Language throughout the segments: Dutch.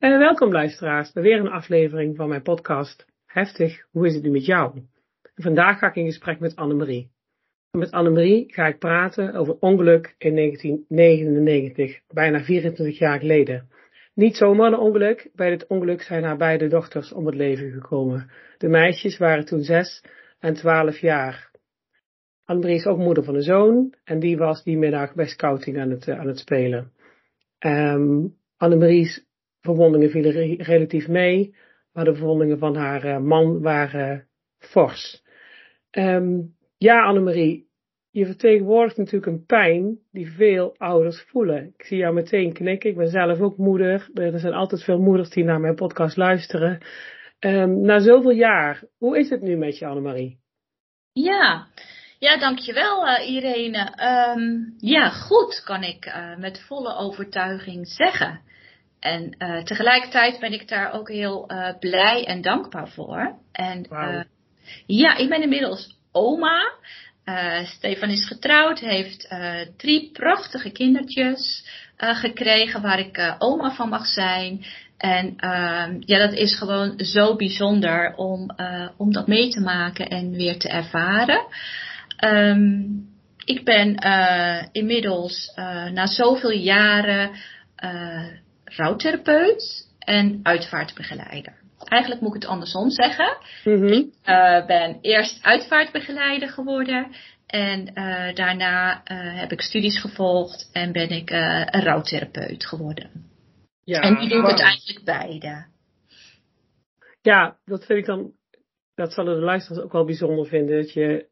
Uh, welkom luisteraars bij weer een aflevering van mijn podcast Heftig, hoe is het nu met jou? vandaag ga ik in gesprek met Annemarie. Met Annemarie ga ik praten over ongeluk in 1999, bijna 24 jaar geleden. Niet zomaar een ongeluk, bij dit ongeluk zijn haar beide dochters om het leven gekomen. De meisjes waren toen 6 en 12 jaar. Annemarie is ook moeder van een zoon en die was die middag bij scouting aan het, aan het spelen. Um, Annemarie's verwondingen vielen relatief mee, maar de verwondingen van haar uh, man waren fors. Um, ja, Annemarie, je vertegenwoordigt natuurlijk een pijn die veel ouders voelen. Ik zie jou meteen knikken. Ik ben zelf ook moeder. Er zijn altijd veel moeders die naar mijn podcast luisteren. Um, na zoveel jaar, hoe is het nu met je, Annemarie? Ja, ja, dankjewel uh, Irene. Um, ja, goed kan ik met volle overtuiging zeggen. En uh, tegelijkertijd ben ik daar ook heel blij en dankbaar voor. En wow. ja, ik ben inmiddels oma. Stefan is getrouwd, heeft drie prachtige kindertjes gekregen waar ik oma van mag zijn. En uh, ja, dat is gewoon zo bijzonder om, om dat mee te maken en weer te ervaren. Um, ik ben inmiddels na zoveel jaren rouwtherapeut en uitvaartbegeleider. Eigenlijk moet ik het andersom zeggen. Mm-hmm. Ik ben eerst uitvaartbegeleider geworden en daarna heb ik studies gevolgd en ben ik een rouwtherapeut geworden. Ja, en nu doe ik het eigenlijk beide. Ja, dat vind ik dan dat zullen de luisteraars ook wel bijzonder vinden, dat je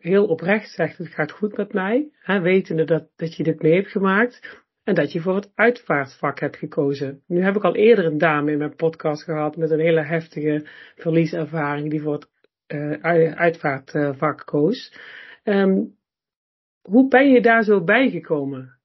heel oprecht zegt, het gaat goed met mij, hè, wetende dat, dat je dit mee hebt gemaakt en dat je voor het uitvaartvak hebt gekozen. Nu heb ik al eerder een dame in mijn podcast gehad met een hele heftige verlieservaring die voor het uh, uitvaartvak koos. Um, hoe ben je daar zo bijgekomen?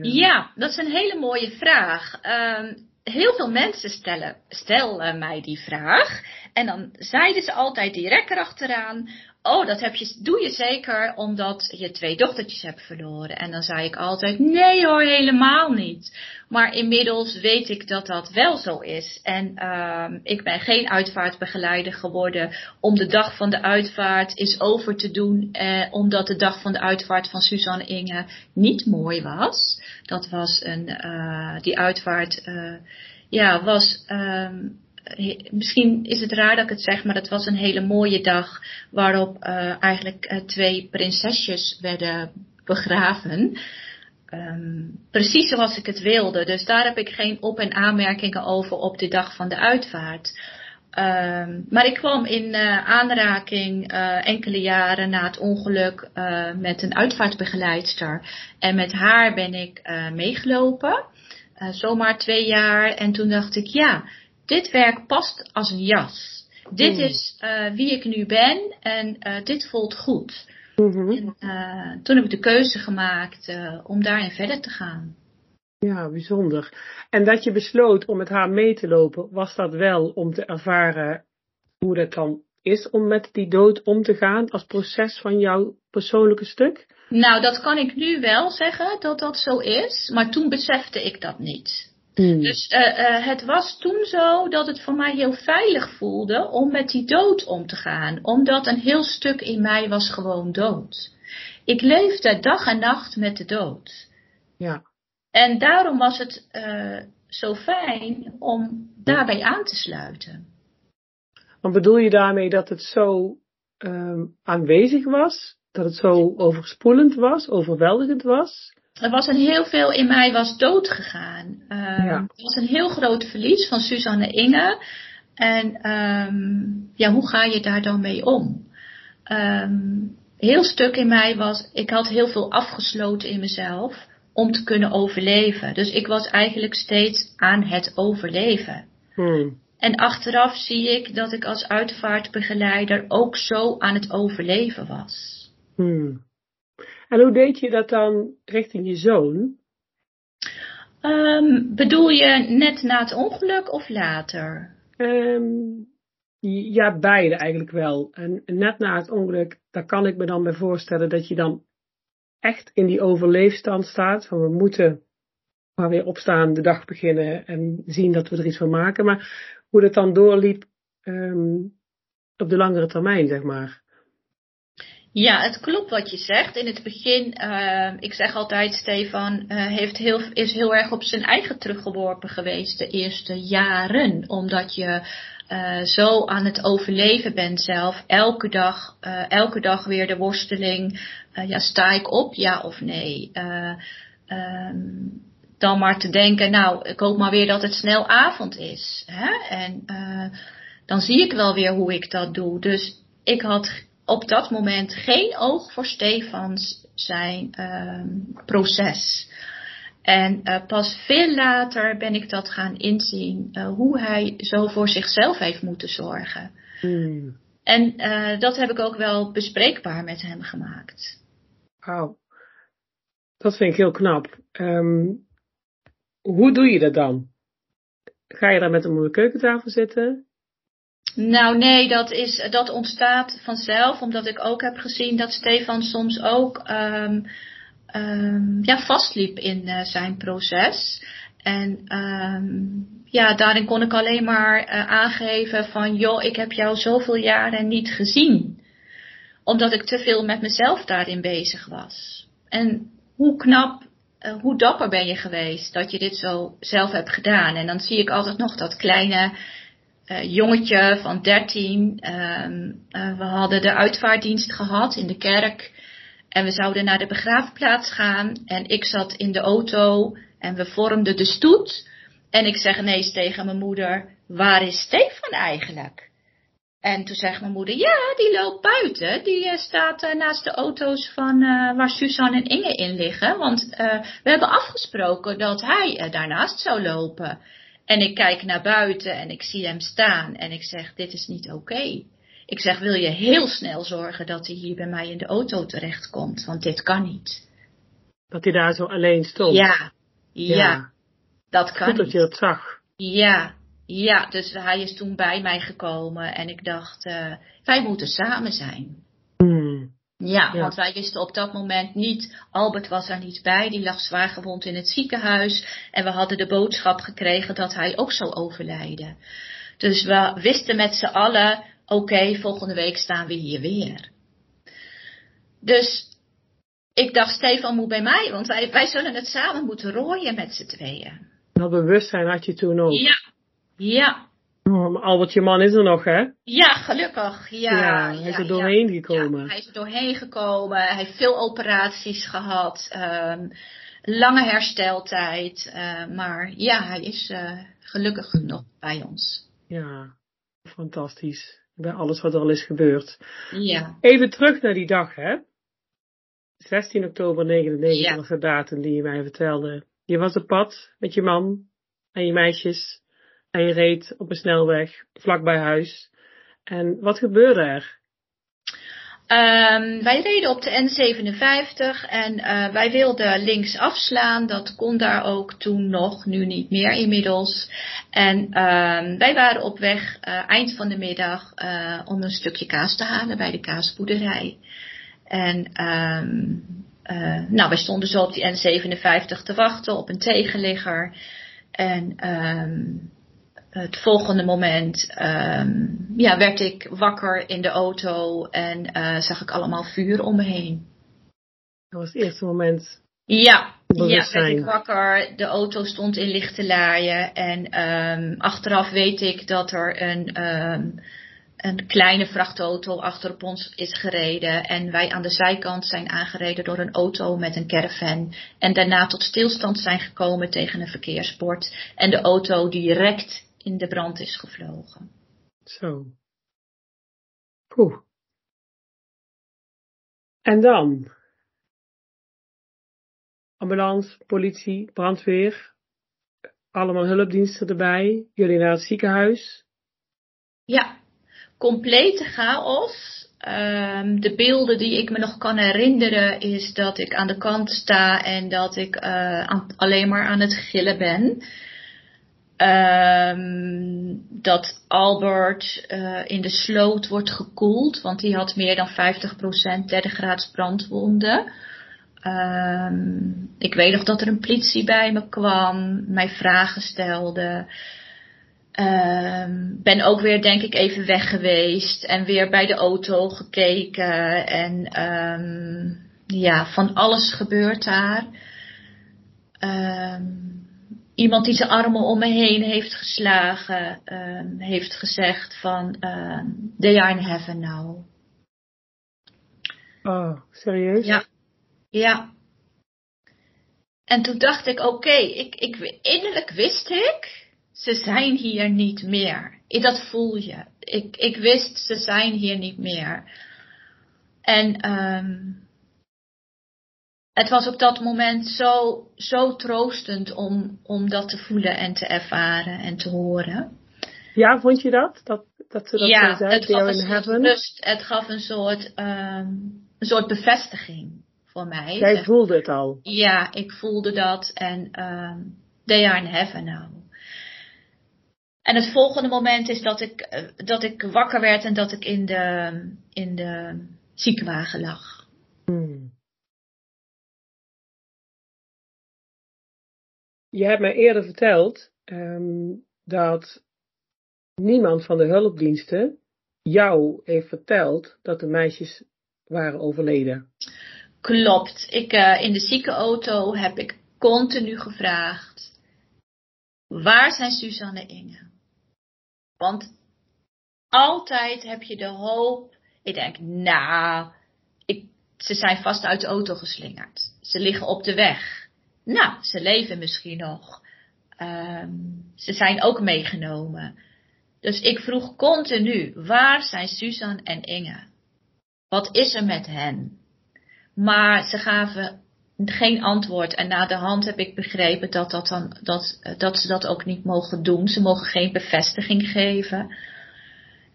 Ja, dat is een hele mooie vraag. Um, heel veel mensen stellen, stellen mij die vraag. En dan zeiden ze altijd direct erachteraan. Oh, dat heb je, doe je zeker omdat je twee dochtertjes hebt verloren. En dan zei ik altijd, nee hoor, helemaal niet. Maar inmiddels weet ik dat dat wel zo is. En uh, ik ben geen uitvaartbegeleider geworden om de dag van de uitvaart is over te doen. Eh, omdat de dag van de uitvaart van Suzanne Inge niet mooi was. Dat was een, uh, die uitvaart, uh, ja, was, um, misschien is het raar dat ik het zeg, maar het was een hele mooie dag waarop uh, eigenlijk uh, twee prinsesjes werden begraven. Um, precies zoals ik het wilde. Dus daar heb ik geen op- en aanmerkingen over op de dag van de uitvaart. Um, maar ik kwam in aanraking enkele jaren na het ongeluk met een uitvaartbegeleidster. En met haar ben ik meegelopen. zomaar twee jaar. En toen dacht ik, ja, dit werk past als een jas. Dit hmm. is uh, wie ik nu ben en uh, dit voelt goed. Mm-hmm. En, uh, toen heb ik de keuze gemaakt om daarin verder te gaan. Ja, bijzonder. En dat je besloot om met haar mee te lopen, was dat wel om te ervaren hoe dat dan is om met die dood om te gaan als proces van jouw persoonlijke stuk? Nou, dat kan ik nu wel zeggen dat dat zo is, maar toen besefte ik dat niet. Mm. Dus uh, uh, het was toen zo dat het voor mij heel veilig voelde om met die dood om te gaan. Omdat een heel stuk in mij was gewoon dood. Ik leefde dag en nacht met de dood. Ja. En daarom was het uh, zo fijn om daarbij aan te sluiten. Maar bedoel je daarmee dat het zo um, aanwezig was? Dat het zo overspoelend was, overweldigend was? Er was een heel veel in mij was dood gegaan. Uh, ja. Het was een heel groot verlies van Suzanne Inge. En um, ja, hoe ga je daar dan mee om? Um, heel stuk in mij was, ik had heel veel afgesloten in mezelf. om te kunnen overleven. Dus ik was eigenlijk steeds aan het overleven. Hmm. En achteraf zie ik dat ik als uitvaartbegeleider ook zo aan het overleven was. Hmm. En hoe deed je dat dan richting je zoon? Um, bedoel je net na het ongeluk of later? Um, ja, beide eigenlijk wel. En net na het ongeluk, daar kan ik me dan bij voorstellen dat je dan echt in die overleefstand staat. Van we moeten maar weer opstaan, de dag beginnen en zien dat we er iets van maken. Maar hoe dat dan doorliep um, op de langere termijn, zeg maar. Ja, het klopt wat je zegt. In het begin, uh, ik zeg altijd, Stefan uh, heeft heel, is heel erg op zijn eigen teruggeworpen geweest de eerste jaren. Omdat je uh, zo aan het overleven bent zelf. Elke dag, elke dag weer de worsteling. ja, sta ik op, ja of nee? Um, dan maar te denken, nou, ik hoop maar weer dat het snel avond is. Hè? En dan zie ik wel weer hoe ik dat doe. Dus ik had op dat moment geen oog voor Stefans zijn uh, proces. En uh, pas veel later ben ik dat gaan inzien, uh, hoe hij zo voor zichzelf heeft moeten zorgen. Hmm. En uh, dat heb ik ook wel bespreekbaar met hem gemaakt. Wauw, dat vind ik heel knap. Um, hoe doe je dat dan? Ga je daar met hem om de keukentafel zitten? Nou nee, dat, is, dat ontstaat vanzelf, omdat ik ook heb gezien dat Stefan soms ook um, um, ja, vastliep in uh, zijn proces. En um, ja, daarin kon ik alleen maar uh, aangeven van, joh, ik heb jou zoveel jaren niet gezien. Omdat ik te veel met mezelf daarin bezig was. En hoe knap, uh, hoe dapper ben je geweest dat je dit zo zelf hebt gedaan. En dan zie ik altijd nog dat kleine uh, jongetje van 13. Uh, uh, we hadden de uitvaartdienst gehad in de kerk. En we zouden naar de begraafplaats gaan. En ik zat in de auto en we vormden de stoet. En ik zeg ineens tegen mijn moeder: Waar is Stefan eigenlijk? En toen zegt mijn moeder: Ja, die loopt buiten. Die uh, staat naast de auto's van waar Suzanne en Inge in liggen. Want we hebben afgesproken dat hij daarnaast zou lopen. En ik kijk naar buiten en ik zie hem staan en ik zeg, dit is niet oké. Ik zeg, wil je heel snel zorgen dat hij hier bij mij in de auto terechtkomt, want dit kan niet. Dat hij daar zo alleen stond? Ja, ja, ja. dat kan Goed niet. dat je dat zag. Ja, ja, dus hij is toen bij mij gekomen en ik dacht, uh, wij moeten samen zijn. Ja, ja, want wij wisten op dat moment niet, Albert was er niet bij, die lag zwaar gewond in het ziekenhuis en we hadden de boodschap gekregen dat hij ook zou overlijden. Dus we wisten met z'n allen, oké, okay, volgende week staan we hier weer. Dus ik dacht, Stefan moet bij mij, want wij, wij zullen het samen moeten rooien met z'n tweeën. Dat bewustzijn had je toen ook. Ja, ja. Oh, Albert, je man is er nog, hè? Ja, gelukkig. Ja, ja hij is er doorheen ja, gekomen. Hij is er doorheen gekomen. Hij heeft veel operaties gehad. Um, lange hersteltijd. Uh, maar ja, hij is uh, gelukkig nog bij ons. Ja, fantastisch. Bij alles wat er al is gebeurd. Ja. Even terug naar die dag, hè? 16 oktober 99 ja. was de datum die je mij vertelde. Je was op pad met je man en je meisjes. En je reed op een snelweg vlak bij huis. En wat gebeurde er? Um, wij reden op de N57 en uh, wij wilden links afslaan. Dat kon daar ook toen nog, nu niet meer inmiddels. En um, wij waren op weg uh, eind van de middag uh, om een stukje kaas te halen bij de kaasboerderij. En um, nou, wij stonden zo op die N57 te wachten op een tegenligger. En het volgende moment um, ja, werd ik wakker in de auto en uh, zag ik allemaal vuur om me heen. Dat was het eerste moment. Ja, ja, werd ik wakker. De auto stond in lichte laaien. En um, achteraf weet ik dat er een, um, een kleine vrachtauto achter op ons is gereden. En wij aan de zijkant zijn aangereden door een auto met een caravan. En daarna tot stilstand zijn gekomen tegen een verkeersbord. En de auto direct in de brand is gevlogen. Zo. Poeh. En dan? ambulance, politie, brandweer, allemaal hulpdiensten erbij, jullie naar het ziekenhuis. Ja, complete chaos. Um, de beelden die ik me nog kan herinneren is dat ik aan de kant sta en dat ik uh, alleen maar aan het gillen ben. Um, dat Albert uh, in de sloot wordt gekoeld, want die had meer dan 50% derde graads brandwonden. Um, ik weet nog dat er een politie bij me kwam, mij vragen stelde. Um, ben ook weer, denk ik, even weg geweest en weer bij de auto gekeken. En ja, van alles gebeurt daar. Um, iemand die zijn armen om me heen heeft geslagen, heeft gezegd van, they are in heaven now. Oh, serieus? Ja. Ja. En toen dacht ik, oké, okay, ik, ik, innerlijk wist ik, ze zijn hier niet meer. Dat voel je. Ik, ik wist, ze zijn hier niet meer. En um, het was op dat moment zo, zo troostend om, om dat te voelen en te ervaren en te horen. Ja, vond je dat? Dat, dat ze dat ja, zo het gaf, in heaven? Rust, het gaf een soort, um, een soort bevestiging voor mij. Jij voelde het al? Ja, ik voelde dat en um, they are in heaven now. En het volgende moment is dat ik, eh, dat ik wakker werd en dat ik in de, in de ziekenwagen lag. Je hebt mij eerder verteld um, dat niemand van de hulpdiensten jou heeft verteld dat de meisjes waren overleden. Klopt. Ik, uh, in de ziekenauto heb ik continu gevraagd: waar zijn Suzanne en Inge? Want altijd heb je de hoop. Ik denk, nou, ik, ze zijn vast uit de auto geslingerd. Ze liggen op de weg. Nou, ze leven misschien nog. Um, ze zijn ook meegenomen. Dus ik vroeg continu, waar zijn Susan en Inge? Wat is er met hen? Maar ze gaven geen antwoord. En na de hand heb ik begrepen dat, dat, dan, dat, dat ze dat ook niet mogen doen. Ze mogen geen bevestiging geven.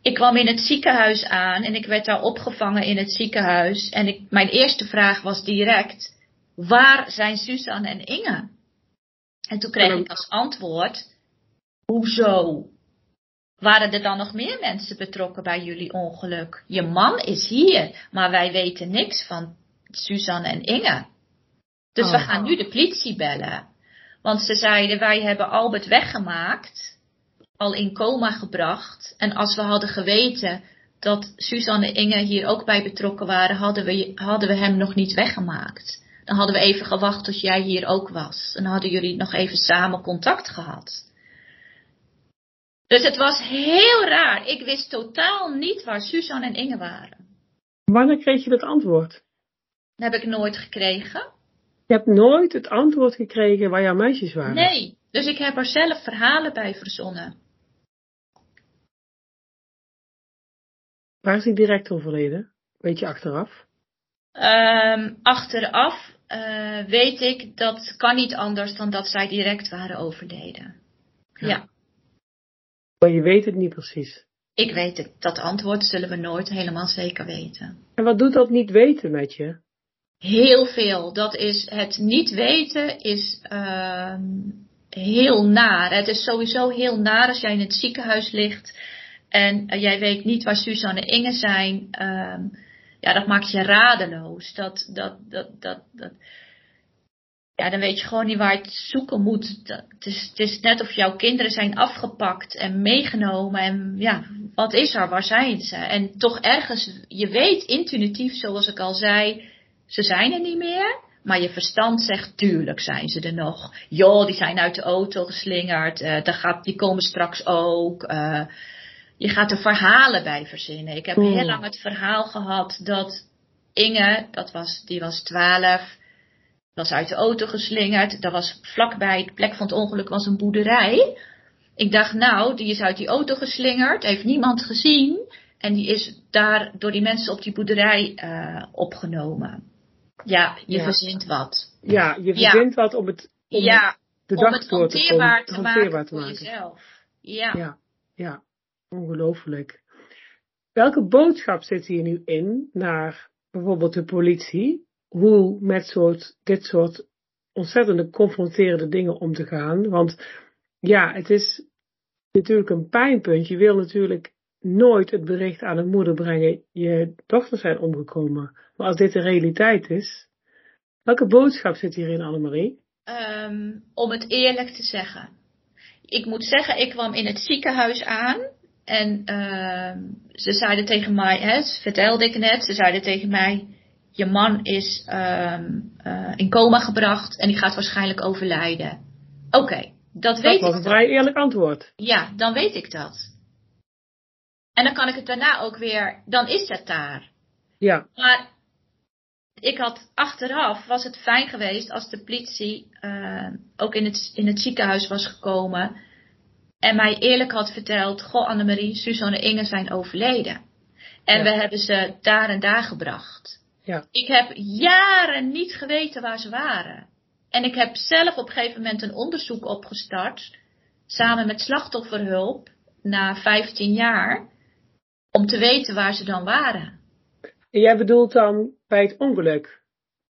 Ik kwam in het ziekenhuis aan en ik werd daar opgevangen in het ziekenhuis. En mijn eerste vraag was direct: waar zijn Susan en Inge? En toen kreeg ik als antwoord: hoezo? Waren er dan nog meer mensen betrokken bij jullie ongeluk? Je man is hier, maar wij weten niks van Suzanne en Inge. Dus we oh. gaan nu de politie bellen. Want ze zeiden, wij hebben Albert weggemaakt, al in coma gebracht. En als we hadden geweten dat Suzanne en Inge hier ook bij betrokken waren, hadden we, hadden we hem nog niet weggemaakt. Dan hadden we even gewacht tot jij hier ook was. En dan hadden jullie nog even samen contact gehad. Dus het was heel raar. Ik wist totaal niet waar Suzanne en Inge waren. Wanneer kreeg je dat antwoord? Dat heb ik nooit gekregen. Je hebt nooit het antwoord gekregen waar jouw meisjes waren? Nee, dus ik heb er zelf verhalen bij verzonnen. Waar is die direct overleden? Weet je achteraf? Um, achteraf uh, weet ik dat kan niet anders dan dat zij direct waren overleden. Ja. ja. Maar je weet het niet precies. Ik weet het. Dat antwoord zullen we nooit helemaal zeker weten. En wat doet dat niet weten met je? Heel veel. Dat is het niet weten is uh, heel naar. Het is sowieso heel naar als jij in het ziekenhuis ligt en uh, jij weet niet waar Suzanne en Inge zijn. Uh, ja, dat maakt je radeloos. Dat, dat, dat, dat, dat, ja, dan weet je gewoon niet waar je het zoeken moet. Het, is, het is net of jouw kinderen zijn afgepakt en meegenomen. En ja, wat is er? Waar zijn ze? En toch ergens, je weet intuïtief, zoals ik al zei, ze zijn er niet meer. Maar je verstand zegt, tuurlijk zijn ze er nog. Joh, die zijn uit de auto geslingerd. Uh, gaat, die komen straks ook. Uh, je gaat er verhalen bij verzinnen. Ik heb heel lang het verhaal gehad dat Inge, dat was, die was twaalf, was uit de auto geslingerd. Dat was vlakbij de plek van het ongeluk was een boerderij. Ik dacht, nou, die is uit die auto geslingerd, heeft niemand gezien. En die is daar door die mensen op die boerderij uh, opgenomen. Ja, je Ja. verzint wat. Ja, je Ja. verzint wat om het, om ja, de om dag het door te hanteerbaar te hanteerbaar maken te voor jezelf. Ja. Ja, ja, ongelooflijk. Welke boodschap zit hier nu in naar bijvoorbeeld de politie? Hoe met dit soort ontzettende confronterende dingen om te gaan? Want ja, het is natuurlijk een pijnpunt. Je wil natuurlijk nooit het bericht aan een moeder brengen, je dochters zijn omgekomen. Maar als dit de realiteit is, welke boodschap zit hierin, Annemarie? Ehm, om het eerlijk te zeggen. Ik moet zeggen, ik kwam in het ziekenhuis aan. En ehm, ze zeiden tegen mij, hè, dat vertelde ik net, ze zeiden tegen mij, je man is ehm, eh, in coma gebracht en die gaat waarschijnlijk overlijden. Oké, dat Dat weet was ik. een dan. vrij eerlijk antwoord. Ja, dan weet ik dat. En dan kan ik het daarna ook weer, dan is het daar. Ja, Maar ik had achteraf was het fijn geweest als de politie eh, ook in het, in het ziekenhuis was gekomen en mij eerlijk had verteld: Goh, Annemarie, Suzanne en Inge zijn overleden. En Ja. we hebben ze daar en daar gebracht. Ja. Ik heb jaren niet geweten waar ze waren. En ik heb zelf op een gegeven moment een onderzoek opgestart, samen met slachtofferhulp, na 15 jaar, om te weten waar ze dan waren. En jij bedoelt dan bij het ongeluk?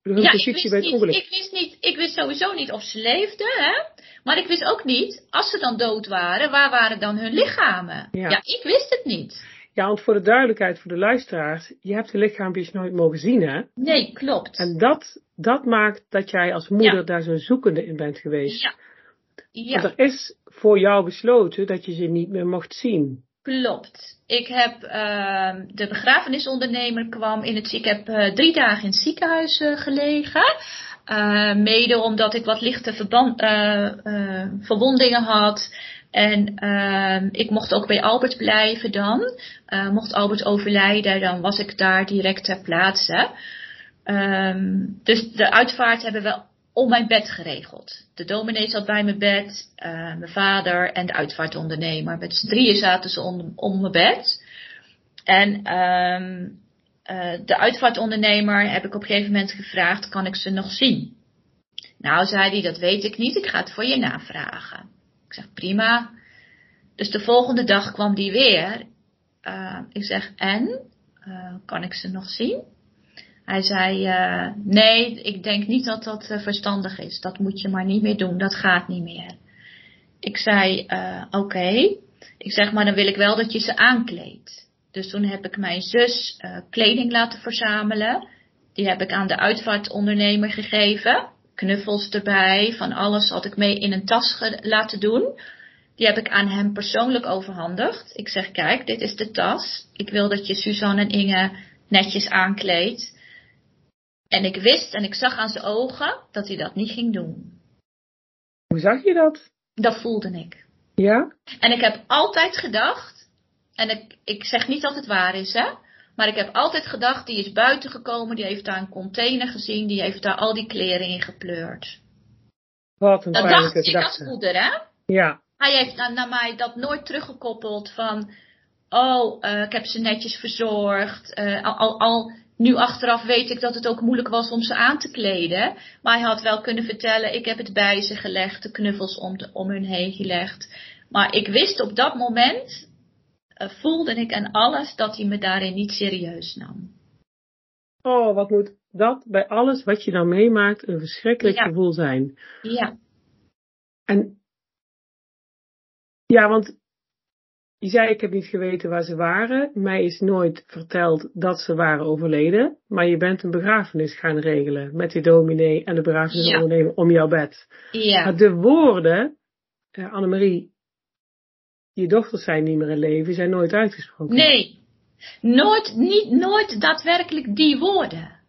Ja, ik positie wist, bij het niet, ongeluk? ik, wist niet, ik wist sowieso niet of ze leefden, hè? maar ik wist ook niet, als ze dan dood waren, waar waren dan hun lichamen? Ja. Ja, ik wist het niet. Ja, want voor de duidelijkheid voor de luisteraars, je hebt de lichaampjes nooit mogen zien, hè? Nee, klopt. En dat, dat maakt dat jij als moeder Ja. daar zo zoekende in bent geweest. Ja, ja Want er is voor jou besloten dat je ze niet meer mocht zien. Klopt. Ik heb, ehm, de begrafenisondernemer kwam in het ik heb eh, drie dagen in het ziekenhuis eh, gelegen. Eh, mede omdat ik wat lichte verband, verwondingen had. En ehm, ik mocht ook bij Albert blijven dan. Mocht Albert overlijden, dan was ik daar direct ter plaatse. Ehm, dus de uitvaart hebben we om mijn bed geregeld. De dominee zat bij mijn bed, eh, mijn vader en de uitvaartondernemer. Met z'n drieën zaten ze om, mijn bed. En ehm, eh, de uitvaartondernemer heb ik op een gegeven moment gevraagd, kan ik ze nog zien? Nou, zei hij, dat weet ik niet, ik ga het voor je navragen. Ik zeg, prima. Dus de volgende dag kwam die weer. Eh, ik zeg, en? Kan ik ze nog zien? Hij zei, eh, nee, ik denk niet dat dat eh, verstandig is. Dat moet je maar niet meer doen, dat gaat niet meer. Ik zei, eh, oké. Ik zeg, maar dan wil ik wel dat je ze aankleedt. Dus toen heb ik mijn zus kleding laten verzamelen. Die heb ik aan de uitvaartondernemer gegeven. Knuffels erbij, van alles had ik mee in een tas laten doen. Die heb ik aan hem persoonlijk overhandigd. Ik zeg, kijk, dit is de tas. Ik wil dat je Suzanne en Inge netjes aankleedt. En ik wist en ik zag aan zijn ogen dat hij dat niet ging doen. Hoe zag je dat? Dat voelde ik. Ja? En ik heb altijd gedacht, en ik, ik zeg niet dat het waar is, hè. Maar ik heb altijd gedacht, die is buiten gekomen, die heeft daar een container gezien, die heeft daar al die kleren in gepleurd. Wat een Dat dacht ik als moeder, hè. Ja, Hij heeft naar, naar mij dat nooit teruggekoppeld van, oh, eh, ik heb ze netjes verzorgd. Al, al, al nu achteraf weet ik dat het ook moeilijk was om ze aan te kleden. Maar hij had wel kunnen vertellen, ik heb het bij ze gelegd, de knuffels om, de, om hun heen gelegd. Maar ik wist op dat moment, eh, voelde ik aan alles, dat hij me daarin niet serieus nam. oh, wat moet dat bij alles wat je dan meemaakt een verschrikkelijk Ja. gevoel zijn. Ja, En ja, want je zei, ik heb niet geweten waar ze waren. Mij is nooit verteld dat ze waren overleden. Maar je bent een begrafenis gaan regelen met die dominee en de begrafenisondernemer om jouw bed. ja, Maar de woorden, eh, Annemarie, je dochters zijn niet meer in leven, zijn nooit uitgesproken. nee. Nooit, niet, nooit daadwerkelijk die woorden.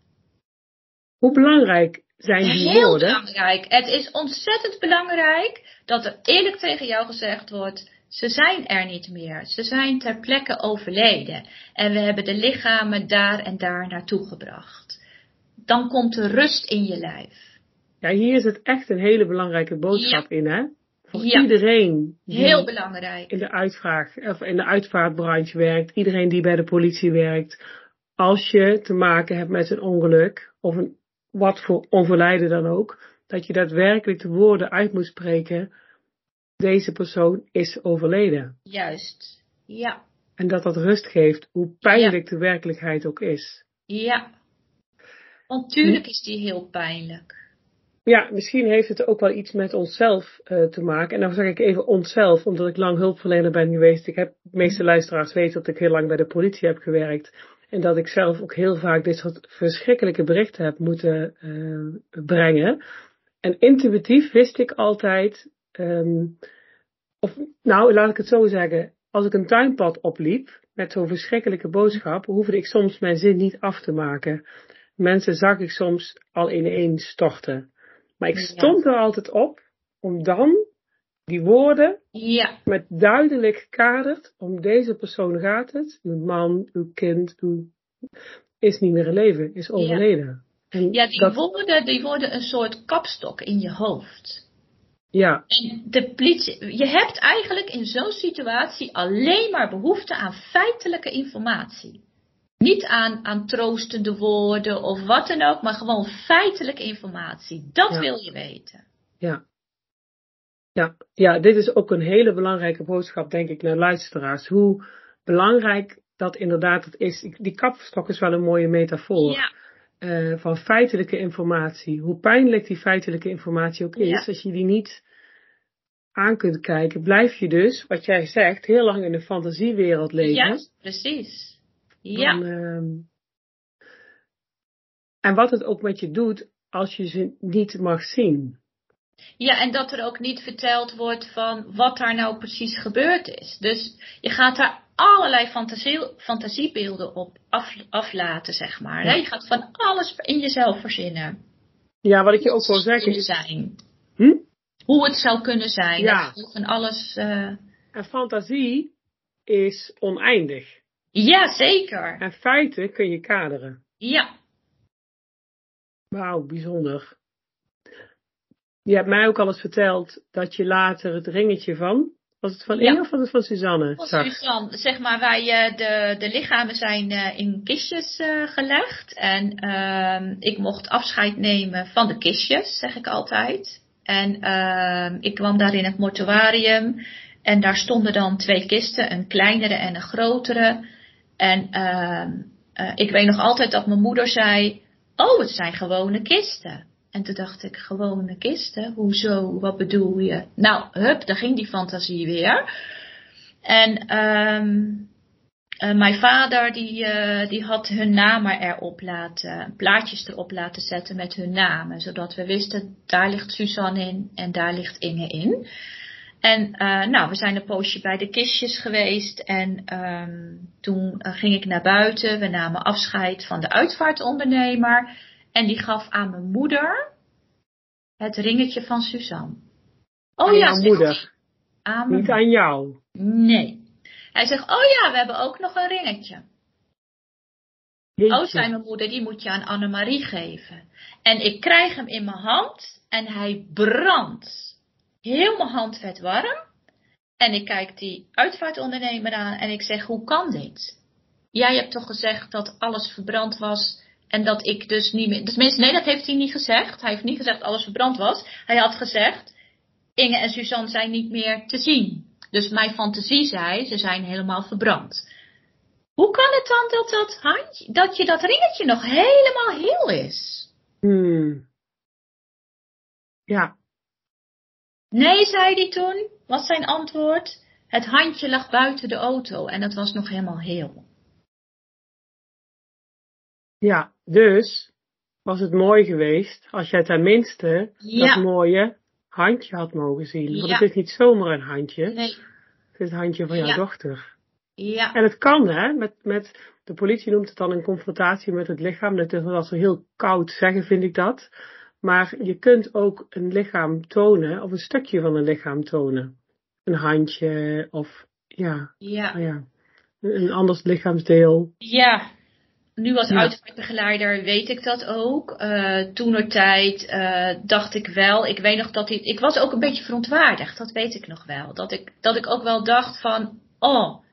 Hoe belangrijk zijn die Heel woorden? belangrijk. Het is ontzettend belangrijk dat er eerlijk tegen jou gezegd wordt: ze zijn er niet meer. Ze zijn ter plekke overleden. En we hebben de lichamen daar en daar naartoe gebracht. Dan komt er rust in je lijf. Ja, hier is het echt een hele belangrijke boodschap in, hè? Voor Ja. iedereen die Heel belangrijk. in de uitvraag, of in de uitvaartbranche werkt, iedereen die bij de politie werkt. Als je te maken hebt met een ongeluk of een wat voor onverlijden dan ook, dat je daadwerkelijk de woorden uit moet spreken, deze persoon is overleden. Juist, ja. En dat dat rust geeft, hoe pijnlijk de werkelijkheid ook is. Ja. Want tuurlijk is die heel pijnlijk. Ja, misschien heeft het ook wel iets met onszelf uh, te maken. En dan zeg ik even onszelf, omdat ik lang hulpverlener ben geweest. Ik heb, de meeste luisteraars weten dat ik heel lang bij de politie heb gewerkt. En dat ik zelf ook heel vaak dit soort verschrikkelijke berichten heb moeten uh, brengen. En intuïtief wist ik altijd, um, of nou laat ik het zo zeggen, als ik een tuinpad opliep met zo'n verschrikkelijke boodschap, hoefde ik soms mijn zin niet af te maken. Mensen zag ik soms al in één storten. Maar ik stond er altijd op om dan die woorden ja. met duidelijk gekaderd, om deze persoon gaat het, uw man, uw kind, uw, is niet meer in leven, is overleden. Ja, ja die, woorden, die worden een soort kapstok in je hoofd. Ja. En de politie, je hebt eigenlijk in zo'n situatie alleen maar behoefte aan feitelijke informatie. Niet aan, aan troostende woorden of wat dan ook, maar gewoon feitelijke informatie. Dat wil je weten. Ja. Ja, ja, dit is ook een hele belangrijke boodschap, denk ik, naar luisteraars. Hoe belangrijk dat inderdaad het is. Die kapstok is wel een mooie metafoor. Ja. Uh, van feitelijke informatie. Hoe pijnlijk die feitelijke informatie ook is, ja. als je die niet aan kunt kijken, blijf je dus, wat jij zegt, heel lang in de fantasiewereld leven. Ja, precies. Ja. Dan, uh, en wat het ook met je doet als je ze niet mag zien. Ja, en dat er ook niet verteld wordt van wat daar nou precies gebeurd is. Dus je gaat daar allerlei fantasie, fantasiebeelden op af, aflaten, zeg maar. Ja. Je gaat van alles in jezelf verzinnen. Ja, wat ik je ook wil zeggen is... Zijn. Hm? Hoe het zou kunnen zijn. Ja. Van alles... Uh... En fantasie is oneindig. Ja, zeker. En feiten kun je kaderen. Ja. Wauw, bijzonder. Je hebt mij ook al eens verteld dat je later het ringetje van, was het van Inge of was het van Suzanne? Van Suzanne, zeg maar, wij, uh, de, de lichamen zijn uh, in kistjes uh, gelegd. En ehm, ik mocht afscheid nemen van de kistjes, zeg ik altijd. En ehm, ik kwam daar in het mortuarium. En daar stonden dan twee kisten, een kleinere en een grotere. En uh, ik weet nog altijd dat mijn moeder zei: Oh, het zijn gewone kisten. En toen dacht ik: Gewone kisten? Hoezo? Wat bedoel je? Nou, hup, daar ging die fantasie weer. En um, uh, mijn vader die, uh, die had hun namen erop laten, plaatjes erop laten zetten met hun namen. Zodat we wisten, daar ligt Suzanne in en daar ligt Inge in. En uh, nou, we zijn een poosje bij de kistjes geweest en um, toen ging ik naar buiten. We namen afscheid van de uitvaartondernemer en die gaf aan mijn moeder het ringetje van Suzanne. Oh aan ja, jouw moeder. Aan Niet aan jou. Nee. Hij zegt, oh ja, we hebben ook nog een ringetje. Jeetje. Oh, zei mijn moeder, die moet je aan Annemarie geven. En ik krijg hem in mijn hand en hij brandt heel mijn hand werd warm. En ik kijk die uitvaartondernemer aan en ik zeg, hoe kan dit? Jij hebt toch gezegd dat alles verbrand was en dat ik dus niet meer... Tenminste, nee, dat heeft hij niet gezegd. Hij heeft niet gezegd dat alles verbrand was. Hij had gezegd, Inge en Suzanne zijn niet meer te zien. Dus mijn fantasie zei, ze zijn helemaal verbrand. Hoe kan het dan dat, dat, handje, dat je dat ringetje nog helemaal heel is? Hmm. Ja, Nee, zei hij toen, was zijn antwoord. Het handje lag buiten de auto en het was nog helemaal heel. Ja, dus was het mooi geweest als jij tenminste ja. dat mooie handje had mogen zien. Want Ja. het is niet zomaar een handje. Nee. Het is het handje van jouw Ja. dochter. Ja, En het kan, hè? Met, met, de politie noemt het dan een confrontatie met het lichaam. Dat is wel zo heel koud zeggen, vind ik dat. Maar je kunt ook een lichaam tonen, of een stukje van een lichaam tonen. Een handje, of ja, ja, nou ja een anders lichaamsdeel. ja. Nu als Ja. uitvaartbegeleider weet ik dat ook. Uh, Toenertijd uh, dacht ik wel. Ik weet nog dat ik. Ik was ook een beetje verontwaardigd. Dat weet ik nog wel. Dat ik, dat ik ook wel dacht van. Oh.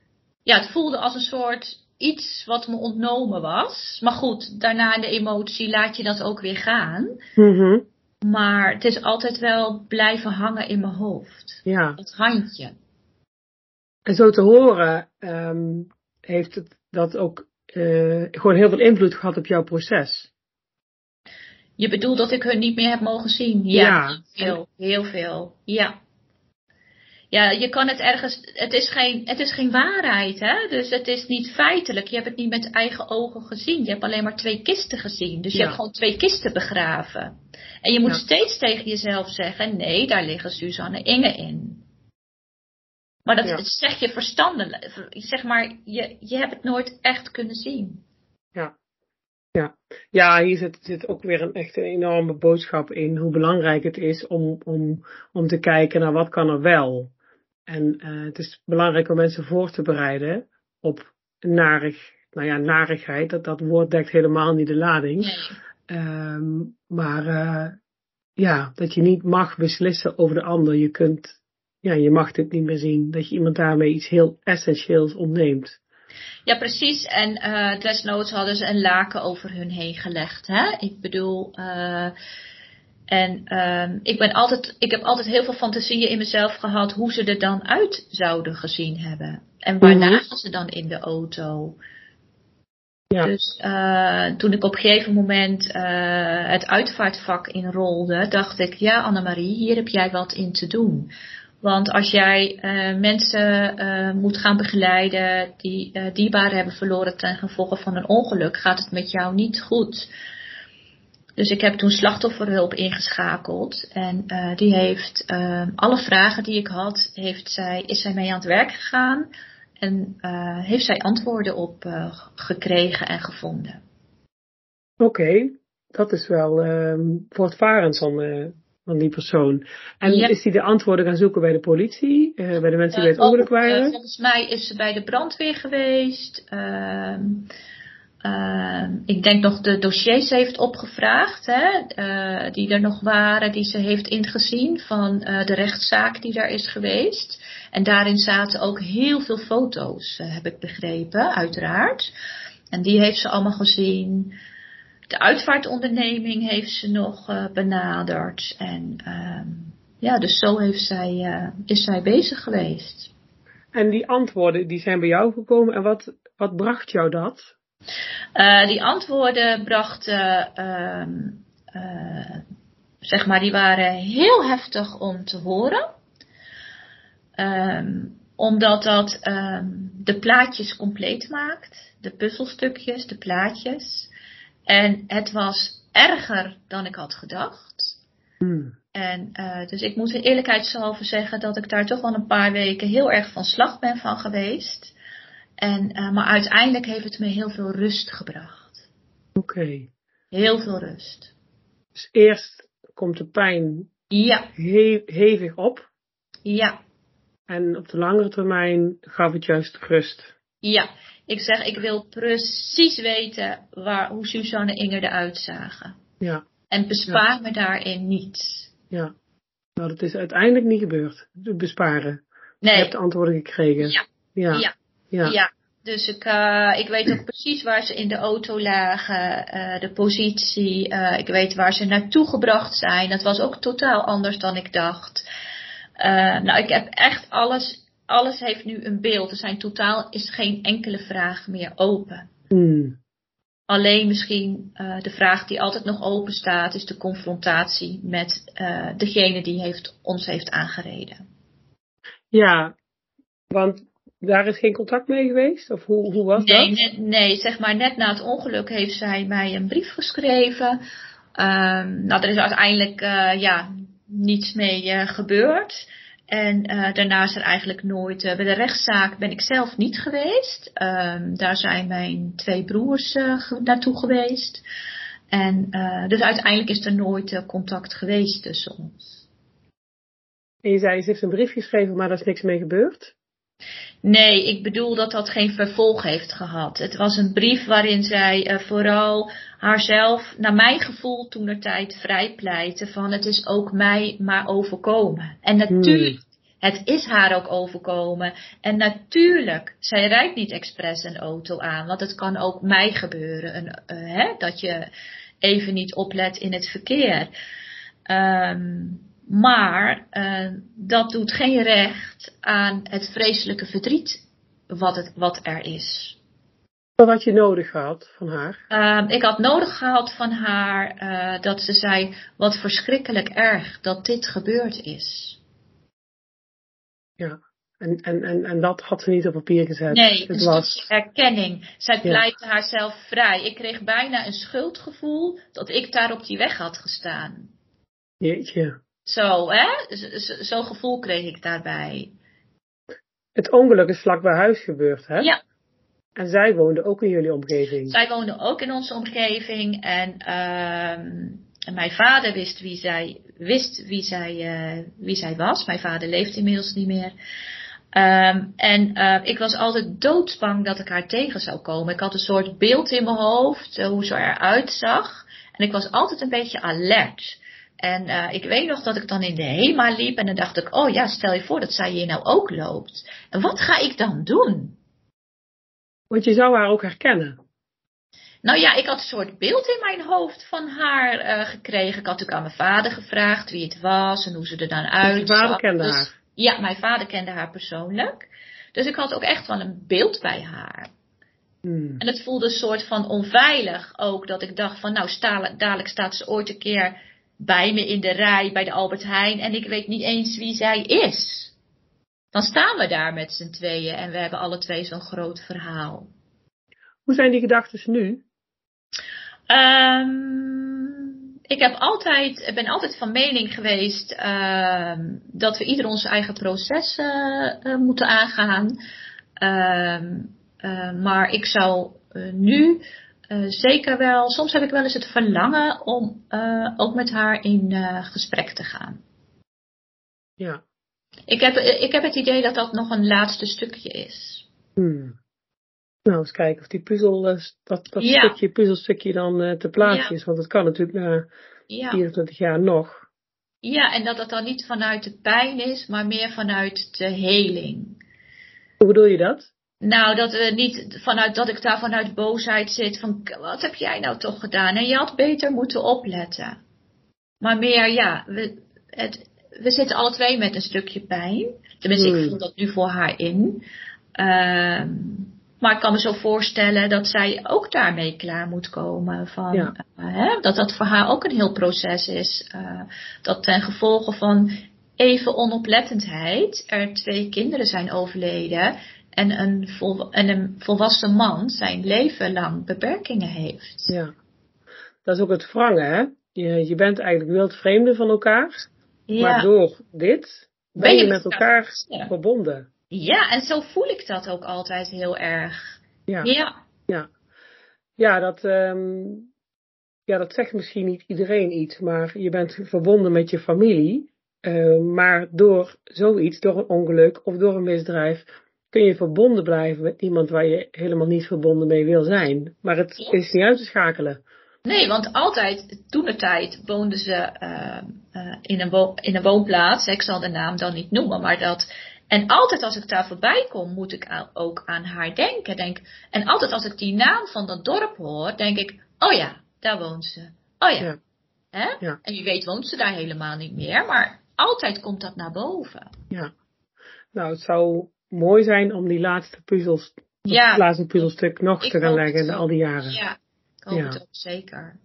Ja, het voelde als een soort iets wat me ontnomen was. Maar goed, daarna in de emotie laat je dat ook weer gaan. Mhm. Maar het is altijd wel blijven hangen in mijn hoofd. Ja. Het handje. En zo te horen, ehm, heeft het dat ook eh, gewoon heel veel invloed gehad op jouw proces. Je bedoelt dat ik hun niet meer heb mogen zien? Ja, Ja. heel veel. Heel veel. Ja. Ja, je kan het ergens. Het is geen, het is geen waarheid, hè? Dus het is niet feitelijk. Je hebt het niet met eigen ogen gezien. Je hebt alleen maar twee kisten gezien. Dus je Ja. hebt gewoon twee kisten begraven. En je moet Ja. steeds tegen jezelf zeggen: nee, daar liggen Suzanne Inge in. Maar dat Ja. zeg je verstandelijk. Zeg maar, je, je hebt het nooit echt kunnen zien. Ja. Ja, ja hier zit, zit ook weer een echt een enorme boodschap in. Hoe belangrijk het is om, om, om te kijken naar wat kan er wel. En eh, het is belangrijk om mensen voor te bereiden op narig, nou ja, narigheid. Dat, dat woord dekt helemaal niet de lading. Nee. Ehm, maar eh, ja, dat je niet mag beslissen over de ander. Je kunt, ja, je mag dit niet meer zien. Dat je iemand daarmee iets heel essentieels ontneemt. Ja, precies. En eh desnoods hadden ze een laken over hun heen gelegd. Hè? Ik bedoel, eh, en ehm, ik, ben altijd, ik heb altijd heel veel fantasieën in mezelf gehad hoe ze er dan uit zouden gezien hebben. En waar Mhm. lagen ze dan in de auto? Ja. Dus eh, toen ik op een gegeven moment het uitvaartvak inrolde, dacht ik, ja Annemarie, hier heb jij wat in te doen. Want als jij eh, mensen eh, moet gaan begeleiden die eh dierbaren hebben verloren ten gevolge van een ongeluk, gaat het met jou niet goed. Dus ik heb toen slachtofferhulp ingeschakeld en die heeft alle vragen die ik had, heeft zij, is zij mee aan het werk gegaan en heeft zij antwoorden op gekregen en gevonden. Oké, dat is wel ehm voortvarend eh, van die persoon. En Ja. is die de antwoorden gaan zoeken bij de politie, eh, bij de mensen die bij het Eh, ongeluk eh, waren? volgens mij is ze bij de brandweer geweest. Ehm, ehm, ik denk nog de dossiers heeft opgevraagd, hè, die er nog waren, die ze heeft ingezien van de rechtszaak die daar is geweest. En daarin zaten ook heel veel foto's, heb ik begrepen, uiteraard. En die heeft ze allemaal gezien. De uitvaartonderneming heeft ze nog eh, benaderd. En ehm, ja, dus zo heeft zij, eh, is zij bezig geweest. En die antwoorden die zijn bij jou gekomen en wat, wat bracht jou dat? Eh, die antwoorden brachten, ehm, eh, zeg maar, die waren heel heftig om te horen. Ehm, omdat dat de plaatjes compleet maakt. De puzzelstukjes, de plaatjes. En het was erger dan ik had gedacht. Hmm. En eh, dus ik moet er eerlijkheidshalve zeggen dat ik daar toch wel een paar weken heel erg van slag ben van geweest. En, eh, maar uiteindelijk heeft het me heel veel rust gebracht. Oké. Heel veel rust. Dus eerst komt de pijn Ja, he- hevig op ja, en op de langere termijn gaf het juist rust. Ja. Ik zeg, ik wil precies weten waar, hoe Suzanne en Inger eruit zagen. Ja, En bespaar me daarin niets. ja. Nou, dat is uiteindelijk niet gebeurd. Besparen. Je Nee, hebt de antwoorden gekregen. Ja. Ja. Ja. Ja. Ja, dus ik, eh, ik weet ook precies waar ze in de auto lagen, eh, de positie. eh, ik weet waar ze naartoe gebracht zijn. Dat was ook totaal anders dan ik dacht. Nou, ik heb echt alles, alles heeft nu een beeld. Er zijn totaal, is geen enkele vraag meer open. Hmm. Alleen misschien eh, de vraag die altijd nog open staat, is de confrontatie met eh, degene die heeft, ons heeft aangereden. Ja, want daar is geen contact mee geweest? Of hoe, hoe was Nee, dat? net- nee, zeg maar net na het ongeluk heeft zij mij een brief geschreven. Ehm, nou, er is uiteindelijk eh, ja, niets mee gebeurd. En eh, daarna is er eigenlijk nooit. eh, bij de rechtszaak ben ik zelf niet geweest. Ehm, daar zijn mijn twee broers ge- naartoe geweest. En dus uiteindelijk is er nooit contact geweest tussen ons. En je zei, ze heeft een brief geschreven, maar daar is niks mee gebeurd? Nee, ik bedoel dat dat geen vervolg heeft gehad. Het was een brief waarin zij eh, vooral haarzelf, naar mijn gevoel toen er tijd vrijpleitte van het is ook mij maar overkomen. En natuurlijk Het is haar ook overkomen. En natuurlijk, zij rijdt niet expres een auto aan, want het kan ook mij gebeuren. Een, uh, hè, dat je even niet oplet in het verkeer. Um, maar uh, dat doet geen recht aan het vreselijke verdriet wat, het, wat er is. Wat had je nodig gehad van haar? Uh, ik had nodig gehad van haar uh, dat ze zei: Wat verschrikkelijk erg dat dit gebeurd is. Ja, en, en, en, en dat had ze niet op papier gezet. Nee, het was erkenning. Zij pleitte ja. haarzelf vrij. Ik kreeg bijna een schuldgevoel dat ik daar op die weg had gestaan. Jeetje. Zo, hè? Zo'n zo gevoel kreeg ik daarbij. Het ongeluk is vlak bij huis gebeurd, hè? Ja. En zij woonde ook in jullie omgeving? Zij woonde ook in onze omgeving. En, uh, en mijn vader wist wie zij, wist wie zij, uh, wie zij was. Mijn vader leeft inmiddels niet meer. Um, en uh, ik was altijd doodsbang dat ik haar tegen zou komen. Ik had een soort beeld in mijn hoofd, uh, hoe ze eruit zag. En ik was altijd een beetje alert. En uh, ik weet nog dat ik dan in de HEMA liep en dan dacht ik, oh ja, stel je voor dat zij hier nou ook loopt. En wat ga ik dan doen? Want je zou haar ook herkennen. Nou ja, ik had een soort beeld in mijn hoofd van haar uh, gekregen. Ik had natuurlijk aan mijn vader gevraagd wie het was en hoe ze er dan uitzag. Je vader kende dus, haar? Ja, mijn vader kende haar persoonlijk. Dus ik had ook echt wel een beeld bij haar. Hmm. En het voelde een soort van onveilig ook. Dat ik dacht van nou, dadelijk staat ze ooit een keer bij me in de rij bij de Albert Heijn en ik weet niet eens wie zij is. Dan staan we daar met z'n tweeën en we hebben alle twee zo'n groot verhaal. Hoe zijn die gedachten nu? Um, ik heb altijd, ben altijd van mening geweest uh, dat we ieder ons eigen proces uh, uh, moeten aangaan. maar ik zou nu uh, zeker wel, soms heb ik wel eens het verlangen om uh, ook met haar in uh, gesprek te gaan. Ja. Ik heb, ik heb het idee dat dat nog een laatste stukje is. Hmm. Nou, eens kijken of die puzzel, dat, dat ja. stukje, puzzelstukje dan te plaatsen ja. is. Want het kan natuurlijk na ja. 24 jaar nog. Ja, en dat het dan niet vanuit de pijn is, maar meer vanuit de heling. Hoe bedoel je dat? Nou, dat we niet vanuit dat ik daar vanuit boosheid zit van wat heb jij nou toch gedaan? En je had beter moeten opletten. Maar meer, ja, we, het, we zitten alle twee met een stukje pijn. Tenminste, Hmm. ik voel dat nu voor haar in. Uh, maar ik kan me zo voorstellen dat zij ook daarmee klaar moet komen. Van, Ja. uh, hè, dat dat voor haar ook een heel proces is. Uh, dat ten gevolge van even onoplettendheid er twee kinderen zijn overleden en een, vol, en een volwassen man zijn leven lang beperkingen heeft. Ja. Dat is ook het wrangen, hè? Je, je bent eigenlijk wildvreemden van elkaar. Ja. Maar door dit ben, Ben je met elkaar ja. verbonden. ja, en zo voel ik dat ook altijd heel erg. Ja. Ja, Ja, ja dat, ehm, ja, dat zegt misschien niet iedereen iets, maar je bent verbonden met je familie. Eh, maar door zoiets, door een ongeluk of door een misdrijf, kun je verbonden blijven met iemand waar je helemaal niet verbonden mee wil zijn. Maar het is niet uit te schakelen. nee, want altijd, toen de tijd, woonden ze uh, uh, in, een wo- in een woonplaats. Ik zal de naam dan niet noemen, maar dat. En altijd als ik daar voorbij kom, moet ik ook aan haar denken. Denk, en altijd als ik die naam van dat dorp hoor, denk ik, oh ja, daar woont ze. Oh ja. Ja. Hè? Ja. En wie weet woont ze daar helemaal niet meer, maar altijd komt dat naar boven. Ja. Nou, het zou mooi zijn om die laatste puzzels, Ja. het laatste puzzelstuk nog te gaan leggen in al die jaren. Ja, ik hoop Ja. het ook zeker.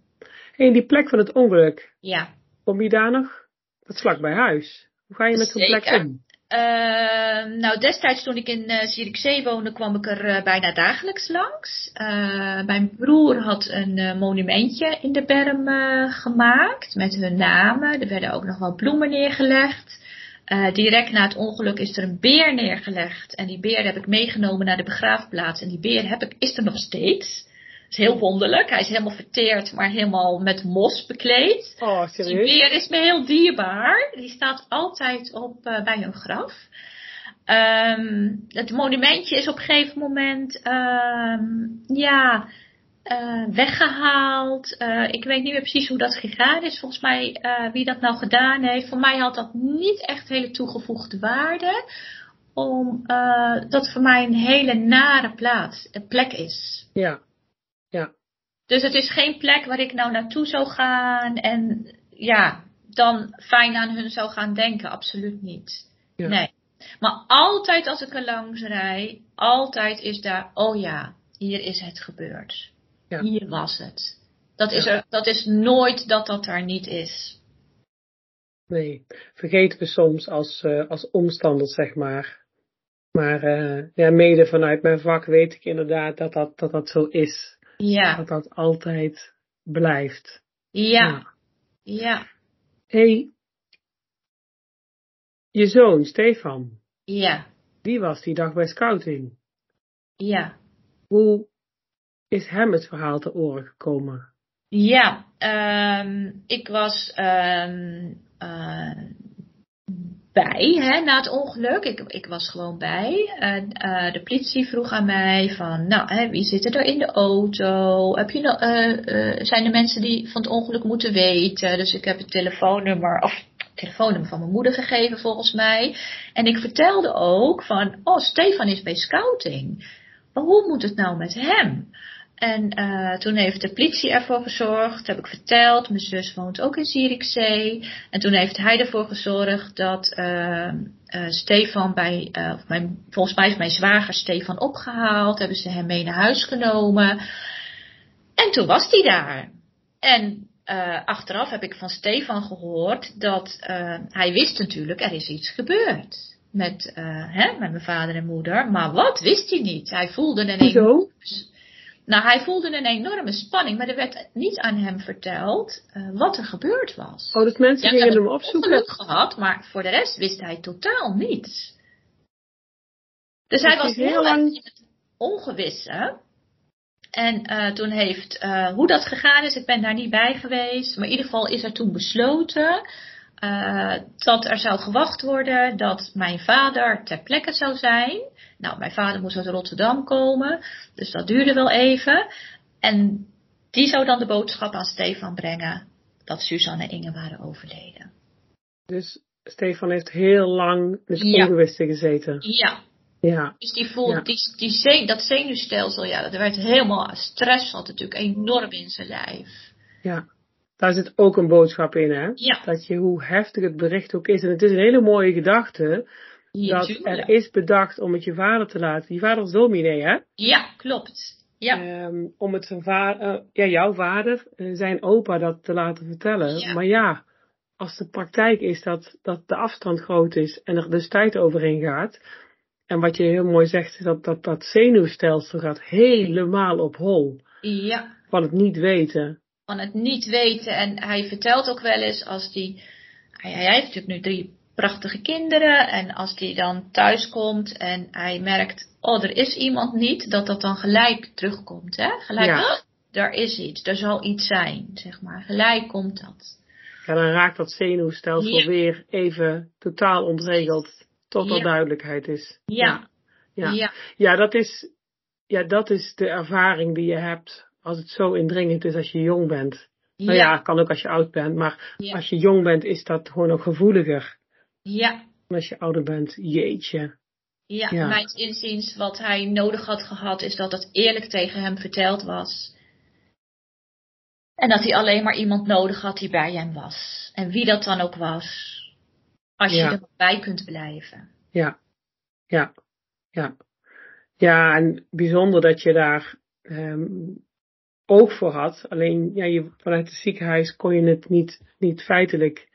En die plek van het ongeluk, Ja. kom je daar nog? Dat vlak bij huis. Hoe ga je met zo'n plek om? Uh, nou, destijds toen ik in uh, Zierikzee woonde, kwam ik er uh, bijna dagelijks langs. Uh, mijn broer had een monumentje in de berm gemaakt met hun namen. Er werden ook nog wel bloemen neergelegd. Uh, direct na het ongeluk is er een beer neergelegd. En die beer heb ik meegenomen naar de begraafplaats. En die beer heb ik, is er nog steeds. Dat is heel wonderlijk. Hij is helemaal verteerd, maar helemaal met mos bekleed. Oh, Die serieus? beer is me heel dierbaar. Die staat altijd op, uh, bij hun graf. Um, het monumentje is op een gegeven moment, um, ja, uh, weggehaald. Uh, ik weet niet meer precies hoe dat gegaan is. Volgens mij, uh, wie dat nou gedaan heeft. Voor mij had dat niet echt hele toegevoegde waarde. Omdat dat voor mij een hele nare plaats, een plek is. Ja, ja. Dus het is geen plek waar ik nou naartoe zou gaan en ja, dan fijn aan hun zou gaan denken. Absoluut niet. Ja. Nee. Maar altijd als ik er langs rijd, altijd is daar, oh ja, hier is het gebeurd. Ja. Hier was het. Dat is, er, dat is nooit dat dat daar niet is. Nee, vergeten we soms als, uh, als omstanders, zeg maar. Maar uh, ja, mede vanuit mijn vak weet ik inderdaad dat dat, dat, dat zo is. Ja. Dat dat altijd blijft. Ja. Ja. hey, je zoon, Stefan. Ja. Die was die dag bij scouting. Ja. Hoe is hem het verhaal te oren gekomen? Ja, um, ik was um, bij hè, na het ongeluk. Ik, ik was gewoon bij. En uh, de politie vroeg aan mij van, nou, hè, wie zit er in de auto? Heb je uh, zijn er mensen die van het ongeluk moeten weten? Dus ik heb het telefoonnummer, of telefoonnummer van mijn moeder gegeven volgens mij. En ik vertelde ook van, oh, Stefan is bij scouting. Maar hoe moet het nou met hem? En uh, toen heeft de politie ervoor gezorgd, heb ik verteld. Mijn zus woont ook in Zierikzee. En toen heeft hij ervoor gezorgd dat uh, uh, Stefan bij, of mijn, volgens mij is mijn zwager Stefan opgehaald. Hebben ze hem mee naar huis genomen. En toen was hij daar. En achteraf heb ik van Stefan gehoord dat hij wist natuurlijk, er is iets gebeurd. Met, hè, met mijn vader en moeder. Maar wat wist hij niet? Hij voelde een enorm... Nou, hij voelde een enorme spanning, maar er werd niet aan hem verteld uh, wat er gebeurd was. Oh, dus mensen ja, gingen hem opzoeken? geluk gehad, maar voor de rest wist hij totaal niets. Dus hij was heel lang in het ongewisse. En uh, toen heeft, uh, hoe dat gegaan is, ik ben daar niet bij geweest, maar in ieder geval is er toen besloten dat er zou gewacht worden dat mijn vader ter plekke zou zijn. Nou, mijn vader moest uit Rotterdam komen, dus dat duurde wel even. En die zou dan de boodschap aan Stefan brengen dat Suzanne en Inge waren overleden. Dus Stefan heeft heel lang met ja. gezeten. Ja. Ja. Dus die voelde, die, die dat zenuwstelsel, ja, dat werd helemaal, stress zat natuurlijk enorm in zijn lijf. Ja. Daar zit ook een boodschap in, hè? Ja. Dat je, hoe heftig het bericht ook is. En het is een hele mooie gedachte dat er is bedacht om het je vader te laten. Je vader is dominee, hè? Ja, klopt. Ja. Um, om het zijn vader, uh, ja, jouw vader, uh, zijn opa dat te laten vertellen. Ja. Maar ja, als de praktijk is dat, dat de afstand groot is en er dus tijd overheen gaat. En wat je heel mooi zegt, is dat dat, dat zenuwstelsel gaat helemaal op hol. Ja. Van het niet weten. Van het niet weten. En hij vertelt ook wel eens als die. Hij, hij heeft natuurlijk nu drie prachtige kinderen. En als die dan thuis komt en hij merkt, oh, er is iemand niet, dat dat dan gelijk terugkomt. Hè? Gelijk, ja. oh, er is iets, er zal iets zijn, zeg maar. Gelijk komt dat. Ja, dan raakt dat zenuwstelsel ja. weer even totaal ontregeld, tot er ja. duidelijkheid is. Ja. Ja. ja, dat is, ja, dat is de ervaring die je hebt als het zo indringend is als je jong bent. Nou ja, kan ook als je oud bent, maar als je jong bent is dat gewoon nog gevoeliger. Ja. Als je ouder bent, jeetje. Ja, ja, mijn inziens wat hij nodig had gehad is dat het eerlijk tegen hem verteld was. En dat hij alleen maar iemand nodig had die bij hem was. En wie dat dan ook was. Als je ja. er bij kunt blijven. Ja, ja, ja. Ja, en bijzonder dat je daar um, oog voor had. Alleen ja, je, vanuit het ziekenhuis kon je het niet, niet feitelijk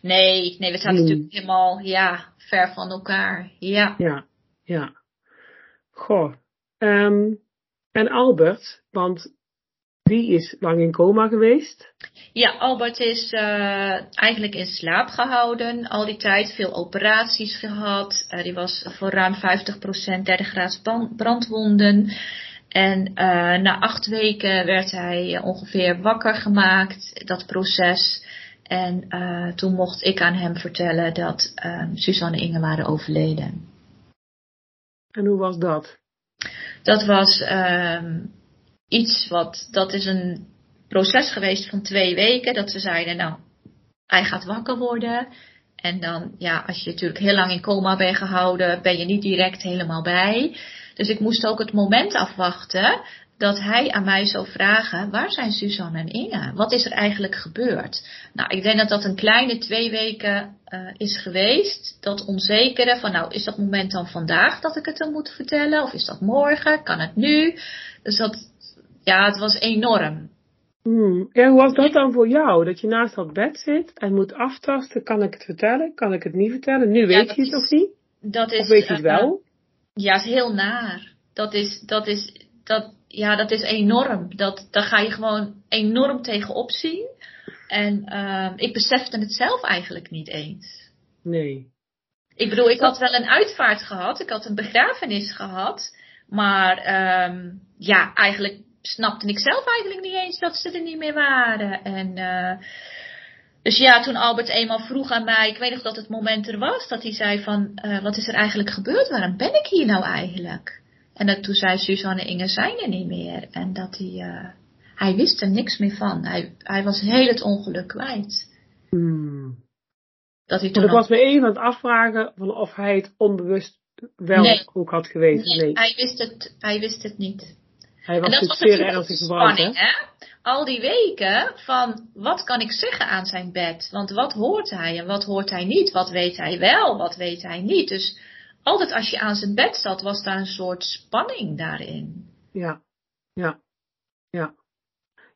Nee, nee, we zaten natuurlijk helemaal, ja, ver van elkaar. Ja. Ja, ja. Goh. Um, en Albert, want die is lang in coma geweest. Ja, Albert is uh, eigenlijk in slaap gehouden al die tijd. Veel operaties gehad. Uh, die was voor ruim 50% derde graads brandwonden. En uh, na acht weken werd hij ongeveer wakker gemaakt, dat proces. En uh, toen mocht ik aan hem vertellen dat um, Suzanne Inge waren overleden. En hoe was dat? Dat was, um, iets wat, dat is een proces geweest van twee weken. Dat ze zeiden, nou, hij gaat wakker worden. En dan, ja, als je natuurlijk heel lang in coma bent gehouden, ben je niet direct helemaal bij. Dus ik moest ook het moment afwachten dat hij aan mij zou vragen: waar zijn Suzanne en Inge? Wat is er eigenlijk gebeurd? Nou, ik denk dat dat een kleine twee weken uh, is geweest. Dat onzekere van, nou, is dat moment dan vandaag dat ik het dan moet vertellen? Of is dat morgen? Kan het nu? Dus dat, ja, het was enorm. Hmm. Ja, hoe was dat dan voor jou? Dat je naast dat bed zit en moet aftasten, kan ik het vertellen? Kan ik het niet vertellen? Nu weet je het nog niet? Dat is, of weet je het wel? Uh, ja, is heel naar. Dat is, dat is, dat, ja, dat is enorm. Dat, daar ga je gewoon enorm tegenop zien. En uh, ik besefte het zelf eigenlijk niet eens. Nee. Ik bedoel, ik had wel een uitvaart gehad. Ik had een begrafenis gehad. Maar um, ja, eigenlijk snapte ik zelf eigenlijk niet eens dat ze er niet meer waren. En uh, dus ja, toen Albert eenmaal vroeg aan mij, ik weet nog dat het moment er was, dat hij zei van, uh, wat is er eigenlijk gebeurd? Waarom ben ik hier nou eigenlijk? En dat, toen zei Suzanne Inge zijn er niet meer. En dat hij, uh, hij wist er niks meer van. Hij, hij was heel het ongeluk kwijt. Hmm. Dat hij toen ik was me even aan het afvragen van of hij het onbewust wel nee. ook had geweten. Nee, nee, Hij, wist het, hij wist het niet. Hij was dus zeer ernstig verbrand, hè? Al die weken van wat kan ik zeggen aan zijn bed? Want wat hoort hij en wat hoort hij niet? Wat weet hij wel, wat weet hij niet? Dus altijd als je aan zijn bed zat, was daar een soort spanning daarin. Ja, ja, ja.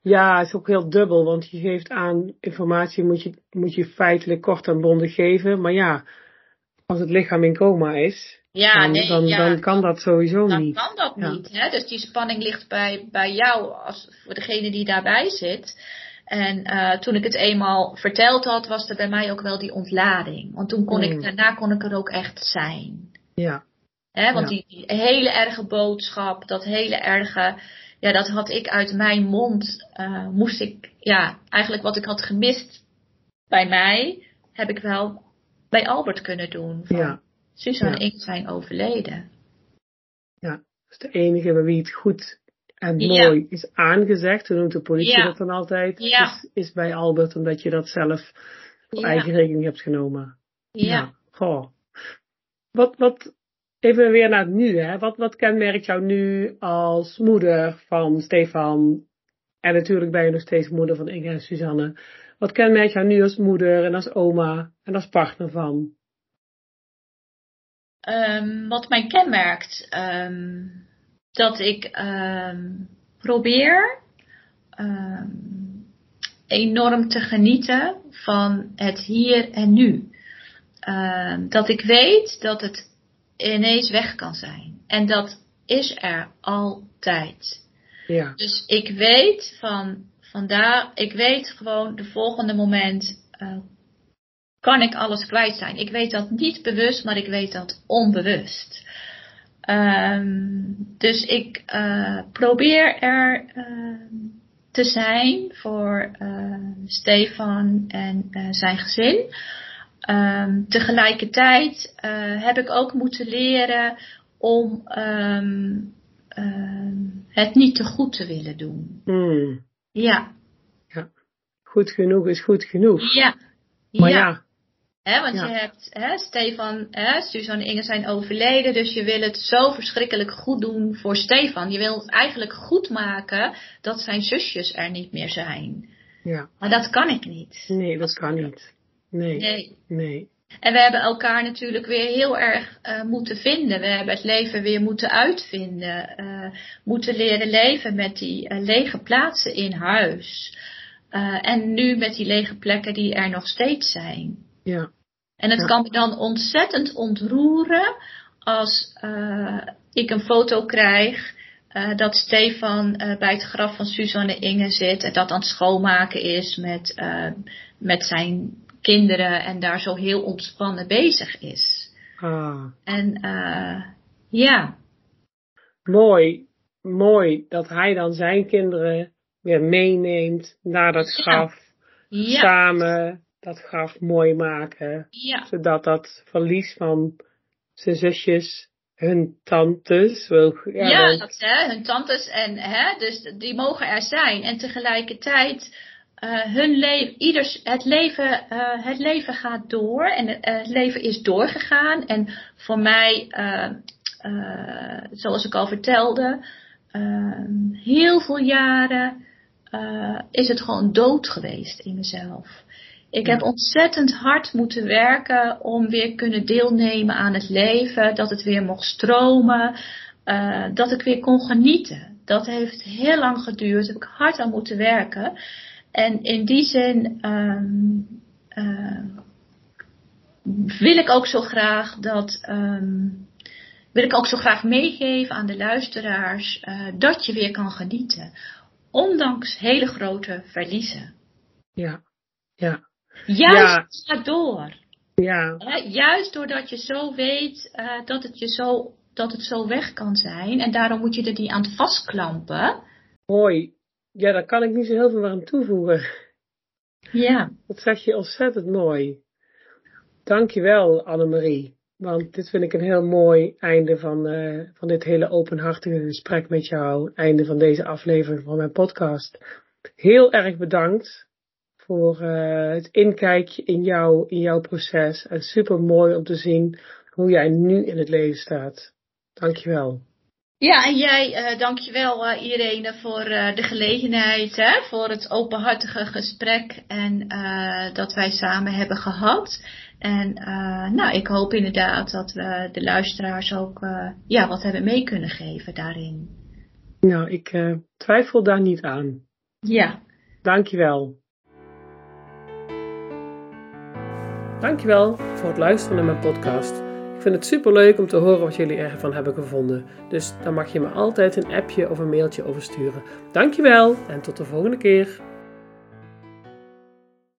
Ja, het is ook heel dubbel, want je geeft aan informatie, moet je, moet je feitelijk kort en bondig geven. Maar ja, als het lichaam in coma is, ja, dan, nee, dan, ja, dan kan dat sowieso dan niet. Dan kan dat Ja. niet. Hè? Dus die spanning ligt bij, bij jou, als, voor degene die daarbij zit. En uh, toen ik het eenmaal verteld had, was er bij mij ook wel die ontlading. Want toen kon Mm. ik, daarna kon ik er ook echt zijn. Ja, Hè? Want die, die hele erge boodschap, dat hele erge, ja, dat had ik uit mijn mond, uh, moest ik, ja, eigenlijk wat ik had gemist bij mij, heb ik wel bij Albert kunnen doen. Van, ja. Suzanne Ja. en ik zijn overleden. Dat is de enige bij wie het goed en Ja. mooi is aangezegd. Hoe noemt de politie Ja. dat dan altijd? Ja. Is, is bij Albert, omdat je dat zelf voor Ja. eigen rekening hebt genomen. Ja. Goh. Wat, wat, even weer naar het nu, hè. Wat, wat kenmerkt jou nu als moeder van Stefan? En natuurlijk ben je nog steeds moeder van Inge en Suzanne. Wat kenmerkt jou nu als moeder en als oma en als partner van? Um, wat mij kenmerkt, um, dat ik um, probeer enorm te genieten van het hier en nu. dat ik weet dat het ineens weg kan zijn. En dat is er altijd. Ja. Dus ik weet van vandaar, ik weet gewoon de volgende moment uh, kan ik alles kwijt zijn. Ik weet dat niet bewust, maar ik weet dat onbewust. Um, dus ik uh, probeer er uh, te zijn voor uh, Stefan en zijn gezin. Um, tegelijkertijd heb ik ook moeten leren om het niet te goed te willen doen. Hmm. Ja. ja. Goed genoeg is goed genoeg. Ja. Maar ja. ja. He, want ja. je hebt, Stefan, hè, Suzanne en Inge zijn overleden, dus je wil het zo verschrikkelijk goed doen voor Stefan. Je wil het eigenlijk goed maken dat zijn zusjes er niet meer zijn. Ja. Maar dat kan ik niet. Nee, dat kan niet. Nee. Nee. nee. En we hebben elkaar natuurlijk weer heel erg uh, moeten vinden. We hebben het leven weer moeten uitvinden. Uh, moeten leren leven met die uh, lege plaatsen in huis. en nu met die lege plekken die er nog steeds zijn. Ja. En het ja. kan me dan ontzettend ontroeren als ik een foto krijg dat Stefan bij het graf van Suzanne Inge zit en dat aan het schoonmaken is met, met zijn kinderen en daar zo heel ontspannen bezig is. Ah. En uh, ja. Mooi, mooi dat hij dan zijn kinderen weer meeneemt naar dat graf. Ja. Samen dat graf mooi maken. Ja. Zodat dat verlies van zijn zusjes hun tantes. Wel, ja, ja dat, hè, hun tantes. En, hè, dus die mogen er zijn. En tegelijkertijd, uh, hun leven, ieders, het, leven, uh, het leven gaat door. En het, het, leven is doorgegaan. En voor mij, zoals ik al vertelde, heel veel jaren is het gewoon dood geweest in mezelf. Ik heb ontzettend hard moeten werken om weer kunnen deelnemen aan het leven, dat het weer mocht stromen, dat ik weer kon genieten. Dat heeft heel lang geduurd, heb ik hard aan moeten werken. En in die zin um, uh, wil ik ook zo graag dat. Um, wil ik ook zo graag meegeven aan de luisteraars uh, dat je weer kan genieten. Ondanks hele grote verliezen. Ja, ja. Juist ja. door. Ja. juist doordat je zo weet uh, dat, het je zo, dat het zo weg kan zijn. En daarom moet je er niet aan vastklampen. Mooi. Ja, daar kan ik niet zo heel veel aan toevoegen. Ja. Dat zeg je ontzettend mooi. Dankjewel, Annemarie. Want dit vind ik een heel mooi einde van, uh, van dit hele openhartige gesprek met jou. Einde van deze aflevering van mijn podcast. Heel erg bedankt voor uh, het inkijkje in, jou, in jouw proces. En super mooi om te zien hoe jij nu in het leven staat. Dankjewel. Ja, en jij, uh, dankjewel uh, Irene voor uh, de gelegenheid, hè, voor het openhartige gesprek en dat wij samen hebben gehad. En nou, ik hoop inderdaad dat we de luisteraars ook ja, wat hebben mee kunnen geven daarin. Nou, ik twijfel daar niet aan. Ja. Dankjewel. Dankjewel voor het luisteren naar mijn podcast. Vind het super leuk om te horen wat jullie ervan hebben gevonden. Dus dan mag je me altijd een appje of een mailtje oversturen. Dankjewel en tot de volgende keer.